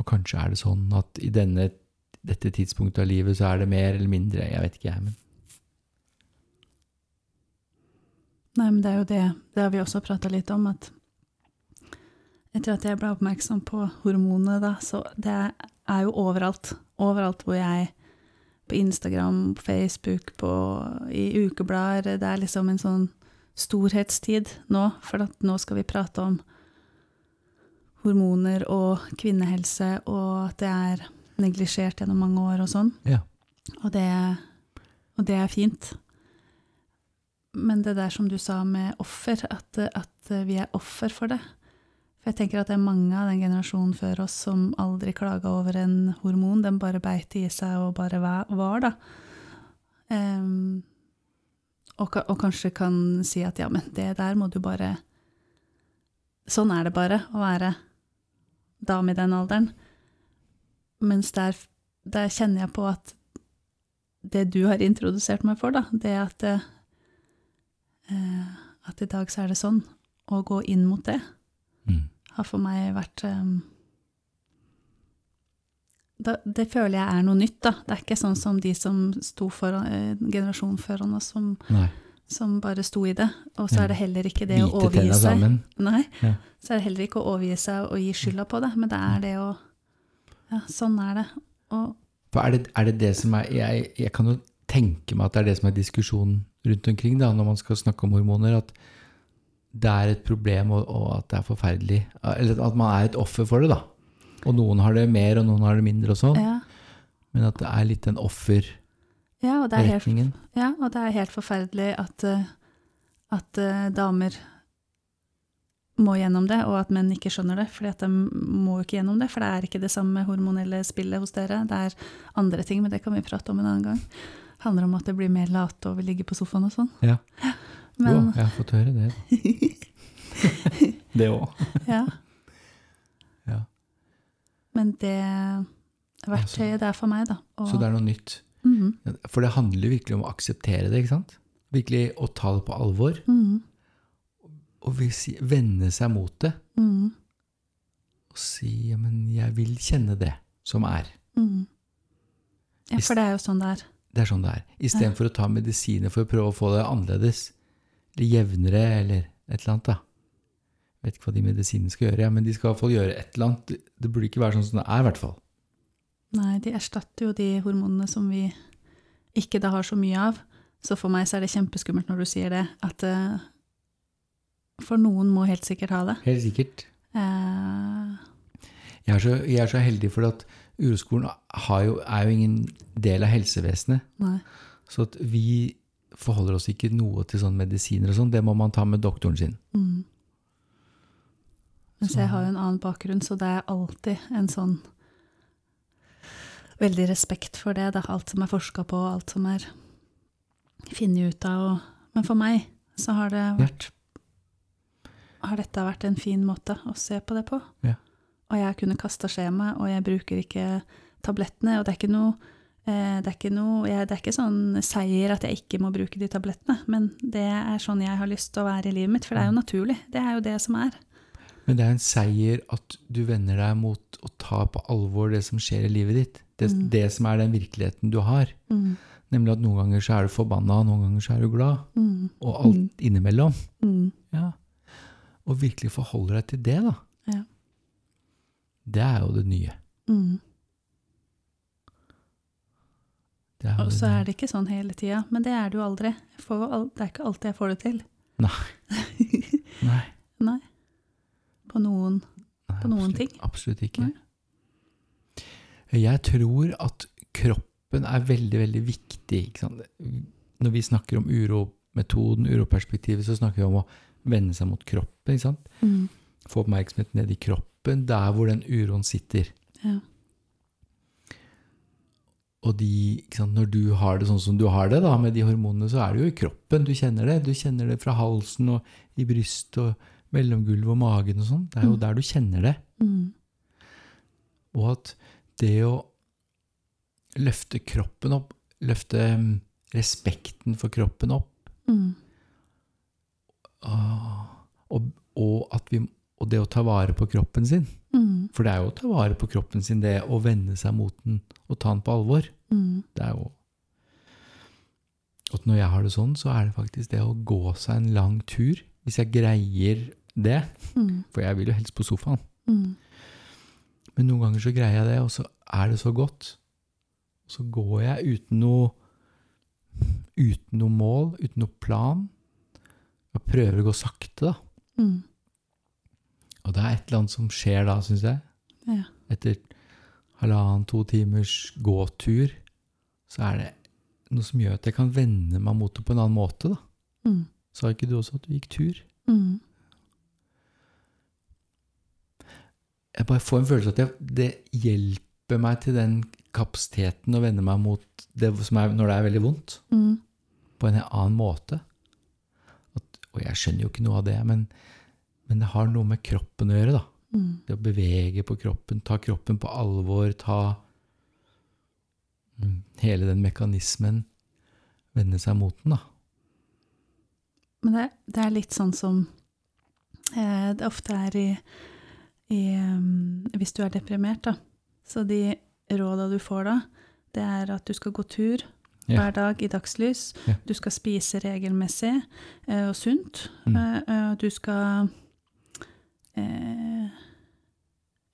Og kanskje er det sånn at i denne, dette tidspunktet av livet så er det mer eller mindre. Jeg vet ikke, jeg. Men Nei, men det er jo det. Det har vi også prata litt om, at etter at jeg ble oppmerksom på hormonene, da, så det er jo overalt. Overalt hvor jeg På Instagram, på Facebook, på, i ukeblader. Det er liksom en sånn storhetstid nå, for at nå skal vi prate om hormoner og kvinnehelse, og at det er neglisjert gjennom mange år og sånn. ja. Og det, og det er fint. Men det der som du sa med offer, at, at vi er offer for det. For jeg tenker at det er mange av den generasjonen før oss som aldri klaga over en hormon. Den bare beit i seg og bare var, da. Um, og, og kanskje kan si at ja, men det der må du bare Sånn er det bare å være dame i den alderen. Mens der, der kjenner jeg på at det du har introdusert meg for, da, det at, uh, at i dag så er det sånn, å gå inn mot det, har for meg vært um, da, Det føler jeg er noe nytt, da. Det er ikke sånn som de som sto foran, eh, generasjonen foran oss, som, som bare sto i det. Og så Ja. er det heller ikke det å overgi seg. sammen. Nei. Ja. Så er det heller ikke å overgi seg og gi skylda på det, men det er det å Ja, sånn er det. Og er det, er det det som er jeg, jeg kan jo tenke meg at det er det som er diskusjonen rundt omkring da, når man skal snakke om hormoner, at det er et problem og, og at det er forferdelig. Eller at man er et offer for det, da. Og noen har det mer, og noen har det mindre og sånn. ja, Men at det er litt den offerretningen. ja, ja, og det er helt forferdelig at, eh, at eh, damer må gjennom det, og at menn ikke skjønner det, fordi at de må ikke gjennom det, for det er ikke det samme hormonelle spillet hos dere. Det er andre ting, men det kan vi prate om en annen gang. Det handler om at det blir mer late og vil ligge på sofaen og sånn. Ja. Men, Jo, jeg har fått høre det. det òg. ja. Ja. Men det verktøyet det er for meg, da. Og, Så det er noe nytt. Mhm, For det handler virkelig om å akseptere det, ikke sant? Virkelig å ta det på alvor. mhm, Og vil si, vende seg mot det. mhm, Og si ja, men jeg vil kjenne det som er. mhm. Ja, for det er jo sånn det er. Det er sånn det er. Istedenfor å ta medisiner for å prøve å få det annerledes. Eller jevnere, eller et eller annet, da. Vet ikke hva de medisinene skal gjøre, ja, men de skal i hvert fall gjøre et eller annet. Det burde ikke være sånn som det er, i hvert fall. Nei, de erstatter jo de hormonene som vi ikke da har så mye av. Så for meg så er det kjempeskummelt når du sier det, at uh, For noen må helt sikkert ha det. Helt sikkert. Uh, Jeg er så, jeg er så heldig for at uroskolen jo, er jo ingen del av helsevesenet. nei. Så at vi forholder oss ikke noe til sånne medisiner og sånn. Det må man ta med doktoren sin. Mm. Mens jeg har jo en annen bakgrunn, så det er alltid en sånn Veldig respekt for det, da. Alt som er forska på, alt som er funnet ut av. Og, men for meg så har det vært Har dette vært en fin måte å se på det på. Ja. Og jeg kunne kasta skjemaet, og jeg bruker ikke tablettene. Og det er ikke noe det er, ikke noe, det er ikke sånn seier at jeg ikke må bruke de tablettene, men det er sånn jeg har lyst til å være i livet mitt, for det er jo naturlig. Det er jo det som er. Men det er en seier at du vender deg mot å ta på alvor det som skjer i livet ditt. Det, Mm. det som er den virkeligheten du har. Nemlig at noen ganger så er du forbanna, noen ganger så er du glad. Mm. Og alt innimellom. Mm. Ja. Og virkelig forholder deg til det, da. Ja. Det er jo det nye. Mm. Det er jo Og så er det ikke sånn hele tida, men det er det jo aldri. Jeg får, al- det er ikke alltid jeg får det til. Nei, Nei. På noen nei, på noen absolutt, ting. Absolutt ikke. Nei. Jeg tror at kroppen er veldig, veldig viktig. Når vi snakker om urometoden, uroperspektivet, så snakker vi om å vende seg mot kroppen. Mm. Få oppmerksomhet ned i kroppen, der hvor den uroen sitter. Ja. Og de, sant, når du har det sånn som du har det, da, med de hormonene, så er det jo i kroppen. Du kjenner det. Du kjenner det fra halsen og i brystet og mellomgulvet og magen og sånn. Det er jo Mm. der du kjenner det. Mm. Og at det å løfte kroppen opp, løfte mm, respekten for kroppen opp, Mm. ah, og, og, at vi, og det å ta vare på kroppen sin Mm. For det er jo å ta vare på kroppen sin, det å vende seg mot den og ta den på alvor. Mm. Det er jo At når jeg har det sånn, så er det faktisk det å gå seg en lang tur. Hvis jeg greier det, Mm. for jeg vil jo helst på sofaen. Mm. Men noen ganger så greier jeg det, og så er det så godt. Så går jeg uten noe uten noe mål, uten noe plan. Jeg prøver å gå sakte, da. Mm. Og det er et eller annet som skjer da, syns jeg. Ja. Etter halvannen, to timers gåtur, så er det noe som gjør at jeg kan vende meg mot det på en annen måte, da. Mm. Sa ikke du også at du gikk tur? Mm. Jeg bare får en følelse av at jeg, det hjelper meg til den kapasiteten å vende meg mot det som er når det er veldig vondt, Mm. på en annen måte. At, og jeg skjønner jo ikke noe av det, men, men det har noe med kroppen å gjøre, da. Mm. Det å bevege på kroppen, ta kroppen på alvor, ta mm, hele den mekanismen, vende seg mot den, da. Men det, det er litt sånn som eh, det ofte er i i um, Hvis du er deprimert, da. Så de råda du får da, det er at du skal gå tur Ja. hver dag i dagslys. Ja. Du skal spise regelmessig eh, og sunt. Mm. Eh, eh, du skal eh,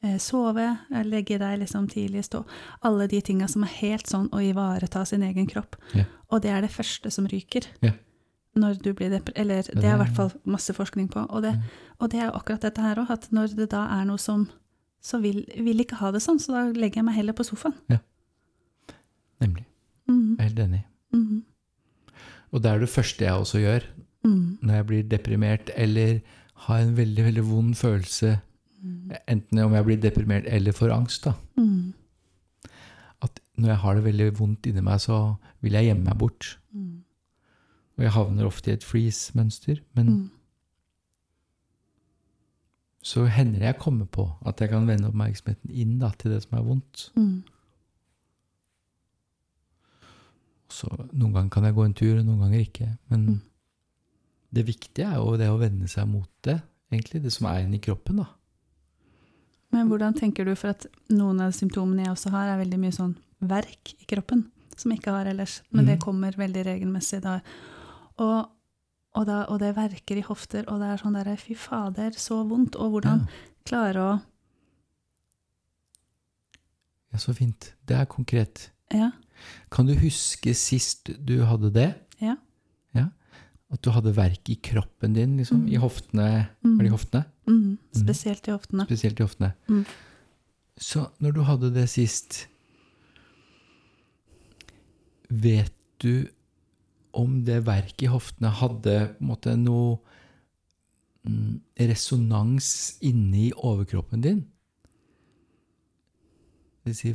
eh, sove, eh, legge deg liksom tidlig, stå. Alle de tinga som er helt sånn å ivareta sin egen kropp. Ja. Og det er det første som ryker. Ja. Når du blir depre... Eller det er i er- hvert fall masse forskning på. Og det, Mm. og det er akkurat dette her òg, at når det da er noe som Så vil, vil ikke ha det sånn, så da legger jeg meg heller på sofaen. Nemlig. Mhm, Jeg er helt enig. mhm, Og det er det første jeg også gjør mm. når jeg blir deprimert eller har en veldig, veldig vond følelse, mm. enten om jeg blir deprimert eller får angst, da. Mm. At når jeg har det veldig vondt inni meg, så vil jeg gjemme meg bort. Mm. Og jeg havner ofte i et freeze-mønster. Men mhm. så hender det jeg kommer på at jeg kan vende oppmerksomheten inn da, til det som er vondt. mhm. Så noen ganger kan jeg gå en tur, og noen ganger ikke. Men Mm. Det viktige er jo det å vende seg mot det, egentlig. Det som er inni kroppen, da. Men hvordan tenker du, for at noen av symptomene jeg også har, er veldig mye sånn verk i kroppen, som jeg ikke har ellers, men det Mhm. kommer veldig regelmessig da. Og, og, da, og det verker i hofter, og det er sånn der, fy fader, så vondt, og hvordan Ja. klare å, ja, så fint. Det er konkret. ja, Kan du huske sist du hadde det? Ja. At du hadde verk i kroppen din, liksom? I Mm. hoftene? Mm. Var det i hoftene? mm, spesielt i hoftene. Spesielt i hoftene. Mm. Så når du hadde det sist, vet du om det verket i hoftene hadde på en måte noe mm, resonans inni overkroppen din? Det vil si,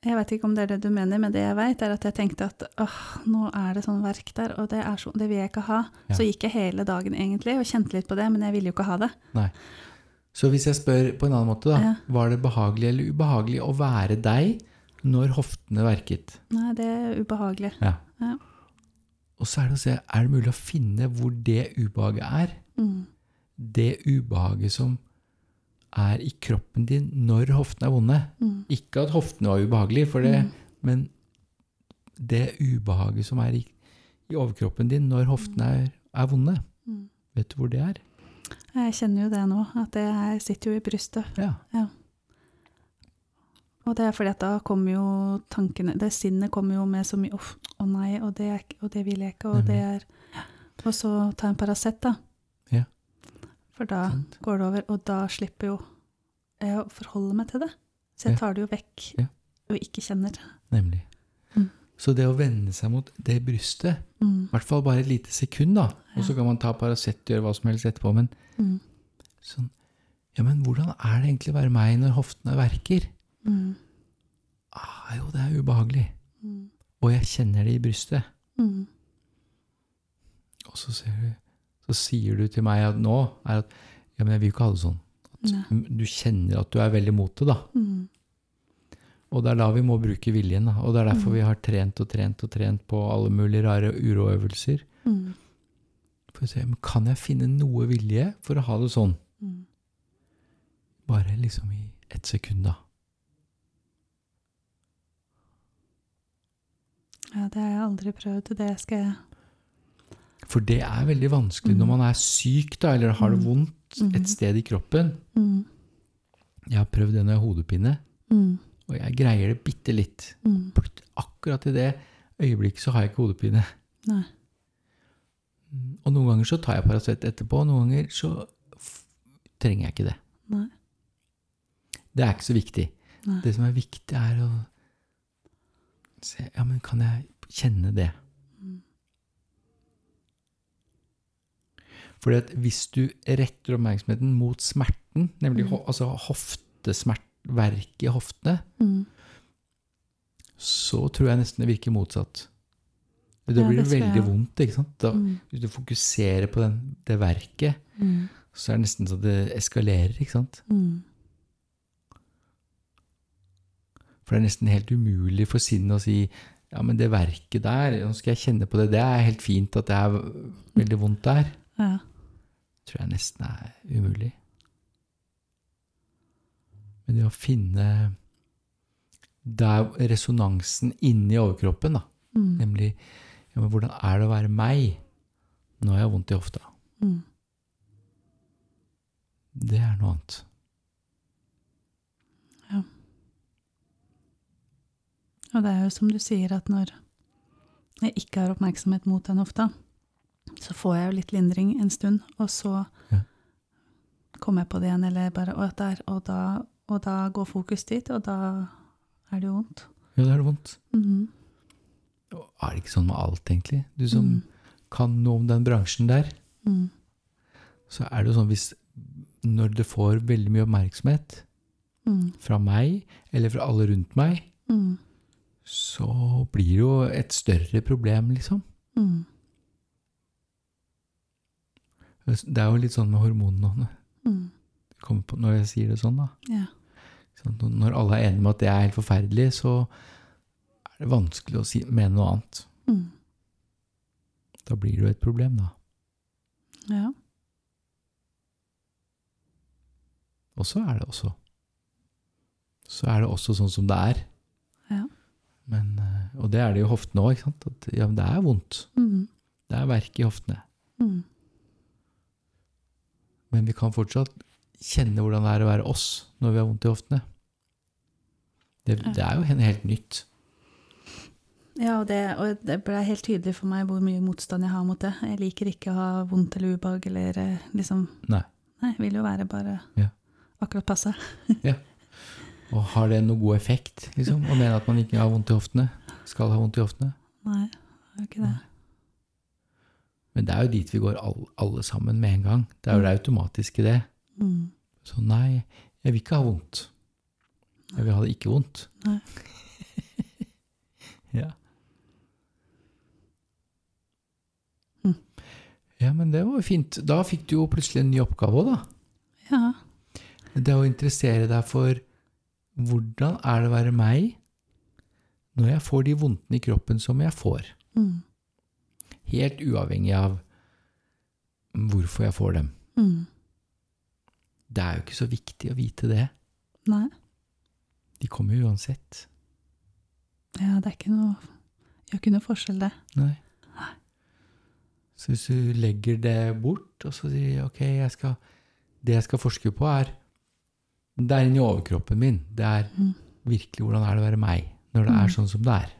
Jeg vet ikke om det er det du mener, men det jeg vet, er at jeg tenkte at åh, nå er det sånn verk der, og det, er så, det vil jeg ikke ha. Ja. Så gikk jeg hele dagen egentlig og kjente litt på det, men jeg ville jo ikke ha det. nei. Så hvis jeg spør på en annen måte, da. Ja. Var det behagelig eller ubehagelig å være deg når hoftene verket? Nei, det er ubehagelig. Ja. Ja. Og så er det å se, er det mulig å finne hvor det ubehaget er? Mm. Det ubehaget som er i kroppen din når hoftene er vonde. Mm. Ikke at hoftene var ubehagelige, for det, Mm. men det ubehaget som er i, i overkroppen din når hoftene er, er vonde. Mm. Vet du hvor det er? Jeg kjenner jo det nå, at det her sitter jo i brystet. Ja. Og det er fordi at da kommer jo tankene Det sinnet kommer jo med så mye å nei, og det, og det vil jeg ikke, og det er Og så ta en Paracet, da. For da Sant. går det over, og da slipper jo jeg å forholde meg til det. Så jeg tar det jo vekk, Ja. og ikke kjenner. Nemlig. Mm. Så det å vende seg mot det brystet, Mm. i hvert fall bare et lite sekund, da, og så kan man ta Paracet og gjøre hva som helst etterpå, men Mm. sånn Ja, men hvordan er det egentlig å være meg når hoftene verker? Mm. Ah, jo, det er ubehagelig. Mm. Og jeg kjenner det i brystet. Mm. Og så, ser du, så sier du til meg at nå er at Ja, men jeg vil jo ikke ha det sånn. At du kjenner at du er veldig mot det, da. Mm. Og det er da vi må bruke viljen. Da. Og det er derfor Mm. vi har trent og trent og trent på alle mulige rare uroøvelser. Mm. For å se, men kan jeg finne noe vilje for å ha det sånn? Mm. Bare liksom i ett sekund, da. Ja, det har jeg aldri prøvd. Det skal jeg For det er veldig vanskelig når Mm. man er syk, da, eller har det Mm. vondt Mm. et sted i kroppen. mm. Jeg har prøvd det når jeg har hodepine, Mm. og jeg greier det bitte litt. Mm. Akkurat i det øyeblikket så har jeg ikke hodepine. Nei. Og noen ganger så tar jeg Paracet etterpå, og noen ganger så trenger jeg ikke det. Nei. Det er ikke så viktig. Nei. Det som er viktig, er å se Ja, men kan jeg kjenne det? Fordi at hvis du retter oppmerksomheten mot smerten, nemlig Mm. ho altså hoftesmertverk i hoftene, Mm. så tror jeg nesten det virker motsatt. Da blir det veldig vondt. ikke sant? Da, Mm. Hvis du fokuserer på den, det verket, Mm. så er det nesten så det eskalerer. ikke sant? Mm. For det er nesten helt umulig for sinnet å si ja, men det verket der, nå skal jeg kjenne på det, det er helt fint at det er veldig vondt der. Ja. Tror jeg nesten er umulig. Men det å finne der resonansen inni overkroppen, da. Mm. Nemlig ja, hvordan er det å være meg når jeg har vondt i hofta? Mm. Det er noe annet. Ja. Og det er jo som du sier, at når jeg ikke har oppmerksomhet mot den hofta, så får jeg jo litt lindring en stund, og så Ja. kommer jeg på det igjen, eller bare og, der, og, da, og da går fokus dit, og da er det jo vondt. Ja, da er det vondt. Mm -hmm. Er det ikke sånn med alt, egentlig? Du som Mm. kan noe om den bransjen der, Mm. så er det jo sånn hvis når det får veldig mye oppmerksomhet Mm. fra meg, eller fra alle rundt meg, Mm. så blir det jo et større problem, liksom. Mm. Det er jo litt sånn med hormonene. Mm. Når jeg sier det sånn, da. Ja. Når alle er enige om at det er helt forferdelig, så er det vanskelig å si, mene noe annet. Mm. Da blir det jo et problem, da. ja. Og så er det også Så er det også sånn som det er. Ja. Men, eh, og det er det jo i hoftene òg. Ja, det er vondt. Mm. Det er verk i hoftene. Mm. Men vi kan fortsatt kjenne hvordan det er å være oss når vi har vondt i hoftene. Det, det er jo helt nytt. Ja, og det, og det ble helt tydelig for meg hvor mye motstand jeg har mot det. Jeg liker ikke å ha vondt eller ubehag eller eh, liksom Nei. Nei, vil jo være bare Ja. akkurat passe. ja. Og har det noe god effekt, liksom? Å mene at man ikke har vondt i hoftene? Skal ha vondt i hoftene? Nei, det er jo ikke det. Men det er jo dit vi går all, alle sammen med en gang. Det er jo det automatiske, det. Mm. Så nei, jeg vil ikke ha vondt. Jeg vil ha det ikke vondt. Nei. ja. Mm. Ja, men det var jo fint. Da fikk du jo plutselig en ny oppgave òg, da. Ja. Det å interessere deg for hvordan er det å være meg når jeg får de vondtene i kroppen som jeg får. Mm. Helt uavhengig av hvorfor jeg får dem. Mm. Det er jo ikke så viktig å vite det. Nei. De kommer jo uansett. Ja, det er ikke noe Gjør ikke noe forskjell, det. Nei. Så hvis du legger det bort, og så sier ok, jeg skal, det jeg skal forske på, er Det er inni overkroppen min. Det er Mm. virkelig hvordan er det å være meg når det Mm. er sånn som det er.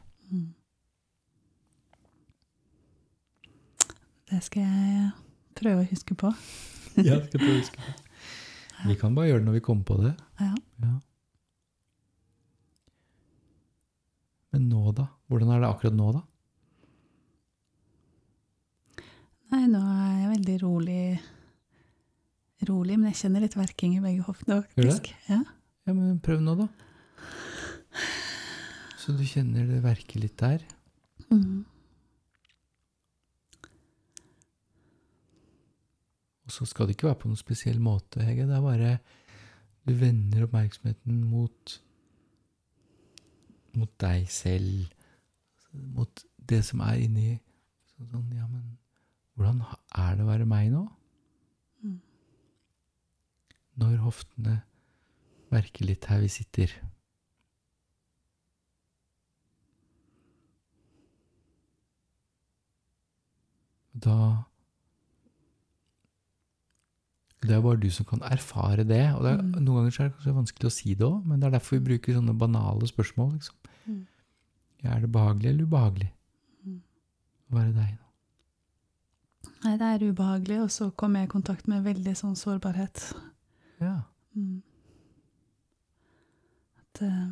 Det skal jeg prøve å huske på. Ja, skal prøve å huske på. Vi kan bare gjøre det når vi kommer på det. Ja. Ja. Men nå, da? Hvordan er det akkurat nå, da? Nei, nå er jeg veldig rolig, rolig, men jeg kjenner litt verking i begge hoftene, det? faktisk. Ja. Ja, men prøv nå, da. Så du kjenner det verker litt der. Mm. Og så skal det ikke være på noen spesiell måte, Hege. Det er bare du vender oppmerksomheten mot mot deg selv, mot det som er inni sånn, sånn, Ja, men hvordan er det å være meg nå? Mm. Når hoftene verker litt her vi sitter. Da Det er bare du som kan erfare det. Og det er, Mm. noen ganger er det kanskje vanskelig å si det òg, men det er derfor vi bruker sånne banale spørsmål. Liksom. Mm. Er det behagelig eller ubehagelig Mm. å være deg nå? Nei, det er ubehagelig, og så kommer jeg i kontakt med veldig sånn sårbarhet. Ja. Mm. At uh,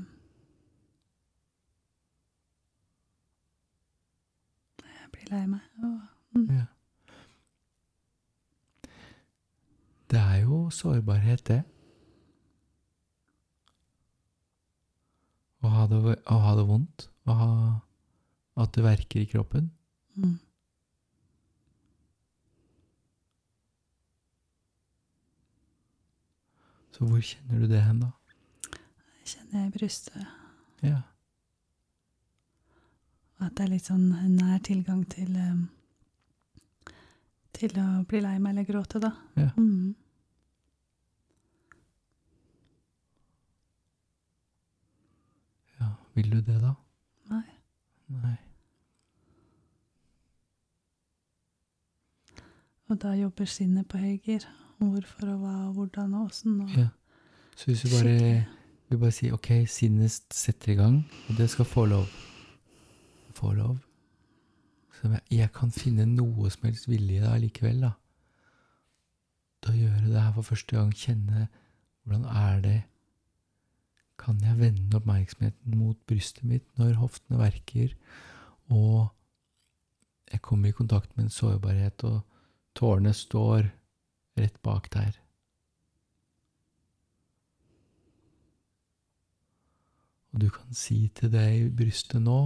Jeg blir lei meg. Og, mm. ja. Det er jo sårbarhet, det. Å ha det, å ha det vondt. Å ha, at det verker i kroppen. Mm. Så hvor kjenner du det hen, da? Jeg kjenner jeg i brystet. Ja. Og at det er litt sånn nær tilgang til eh, Til å bli lei meg eller gråte, da. Ja. Mm. Vil du det, da? Nei. Nei. Og da jobber sinnet på høygir. Hvorfor og hva og hvordan og åssen. Og Ja. Så hvis du bare du bare sier ok, sinnet setter i gang, og det skal få lov. Få lov. Så jeg, jeg kan finne noe som helst vilje da likevel, da. Til å gjøre det her for første gang. Kjenne hvordan er det Kan jeg vende oppmerksomheten mot brystet mitt når hoftene verker, og jeg kommer i kontakt med en sårbarhet, og tårene står rett bak der. Og du kan si til deg i brystet nå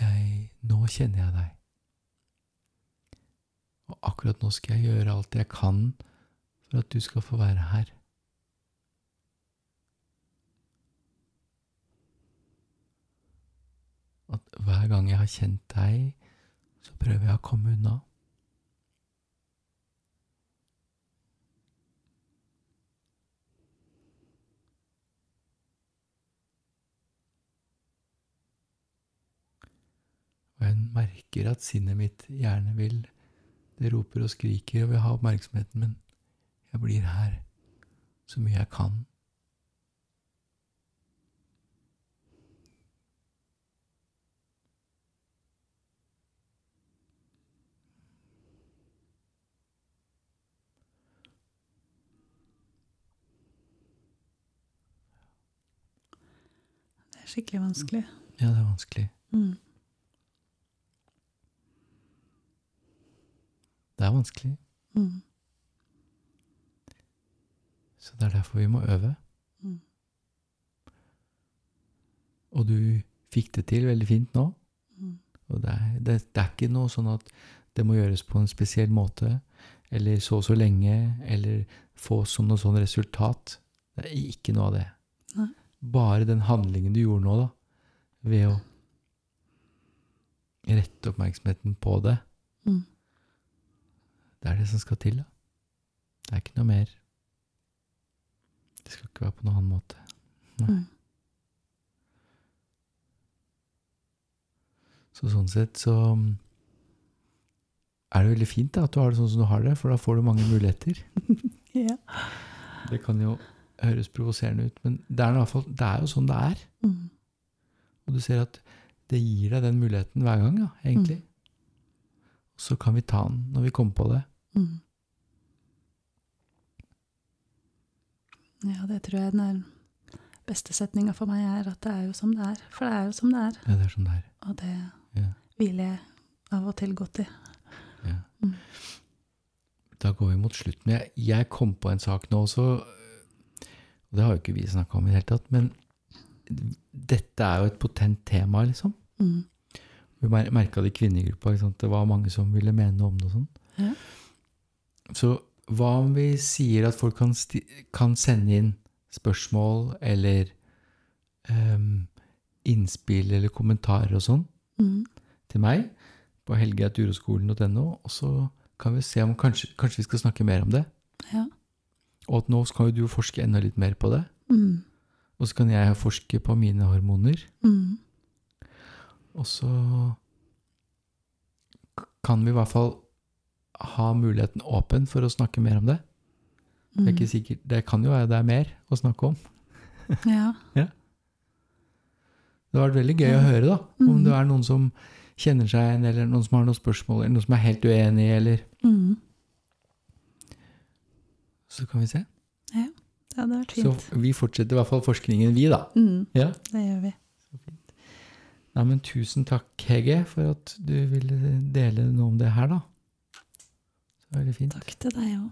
jeg, Nå kjenner jeg deg. Og akkurat nå skal jeg gjøre alt jeg kan for at du skal få være her. At hver gang jeg har kjent deg, så prøver jeg å komme unna. Og jeg merker at sinnet mitt gjerne vil Det roper og skriker og vil ha oppmerksomheten, men jeg blir her så mye jeg kan. det er skikkelig vanskelig. Ja, det er vanskelig. Mm. Det er vanskelig. Mm. Så det er derfor vi må øve. Mm. Og du fikk det til veldig fint nå. Mm. Og det er, det, det er ikke noe sånn at det må gjøres på en spesiell måte, eller så og så lenge, eller få sånn og sånn resultat. Det er ikke noe av det. Nei. Bare den handlingen du gjorde nå, da, ved å rette oppmerksomheten på det, Mm. Det er det som skal til. da. Det er ikke noe mer. Det skal ikke være på noen annen måte. Mm. Så sånn sett så mm, er det veldig fint da, at du har det sånn som du har det, for da får du mange muligheter. Ja. Det kan jo høres provoserende ut, men det er, fall, det er jo sånn det er. Mm. Og du ser at det gir deg den muligheten hver gang, da, egentlig. Så kan vi ta den når vi kommer på det. Mm. Ja, det tror jeg den er beste setninga for meg er at det er jo som det er. For det er jo som det er, Ja, det er som det er. og det Ja, hviler jeg av og til godt i. ja. Mm. Da går vi mot slutten. Jeg, jeg kom på en sak nå også, og det har jo ikke vi snakka om i det hele tatt, men dette er jo et potent tema, liksom. Mm. Vi merka det i kvinnegruppa. Det var mange som ville mene noe om det. og sånn. Ja. Så hva om vi sier at folk kan, kan sende inn spørsmål eller um, innspill eller kommentarer og sånn Mm. til meg på helge.uroskolen.no, og så kan vi se om kanskje, kanskje vi skal snakke mer om det. Ja. Og at nå skal jo du forske enda litt mer på det. Mm. Og så kan jeg forske på mine hormoner. Mm. Og så kan vi i hvert fall ha muligheten åpen for å snakke mer om det. Det er ikke sikkert, det kan jo være det er mer å snakke om. Ja. Det har vært veldig gøy å høre, da. Om mm. det er noen som kjenner seg igjen, eller noen som har noen spørsmål, eller noen som er helt uenig, eller Mm. Så kan vi se. ja, det hadde vært fint. Så vi fortsetter i hvert fall forskningen, vi, da. Mm. Ja. Det gjør vi. Nei, men tusen takk, Hege, for at du ville dele noe om det her, da. Veldig fint. Takk til deg òg.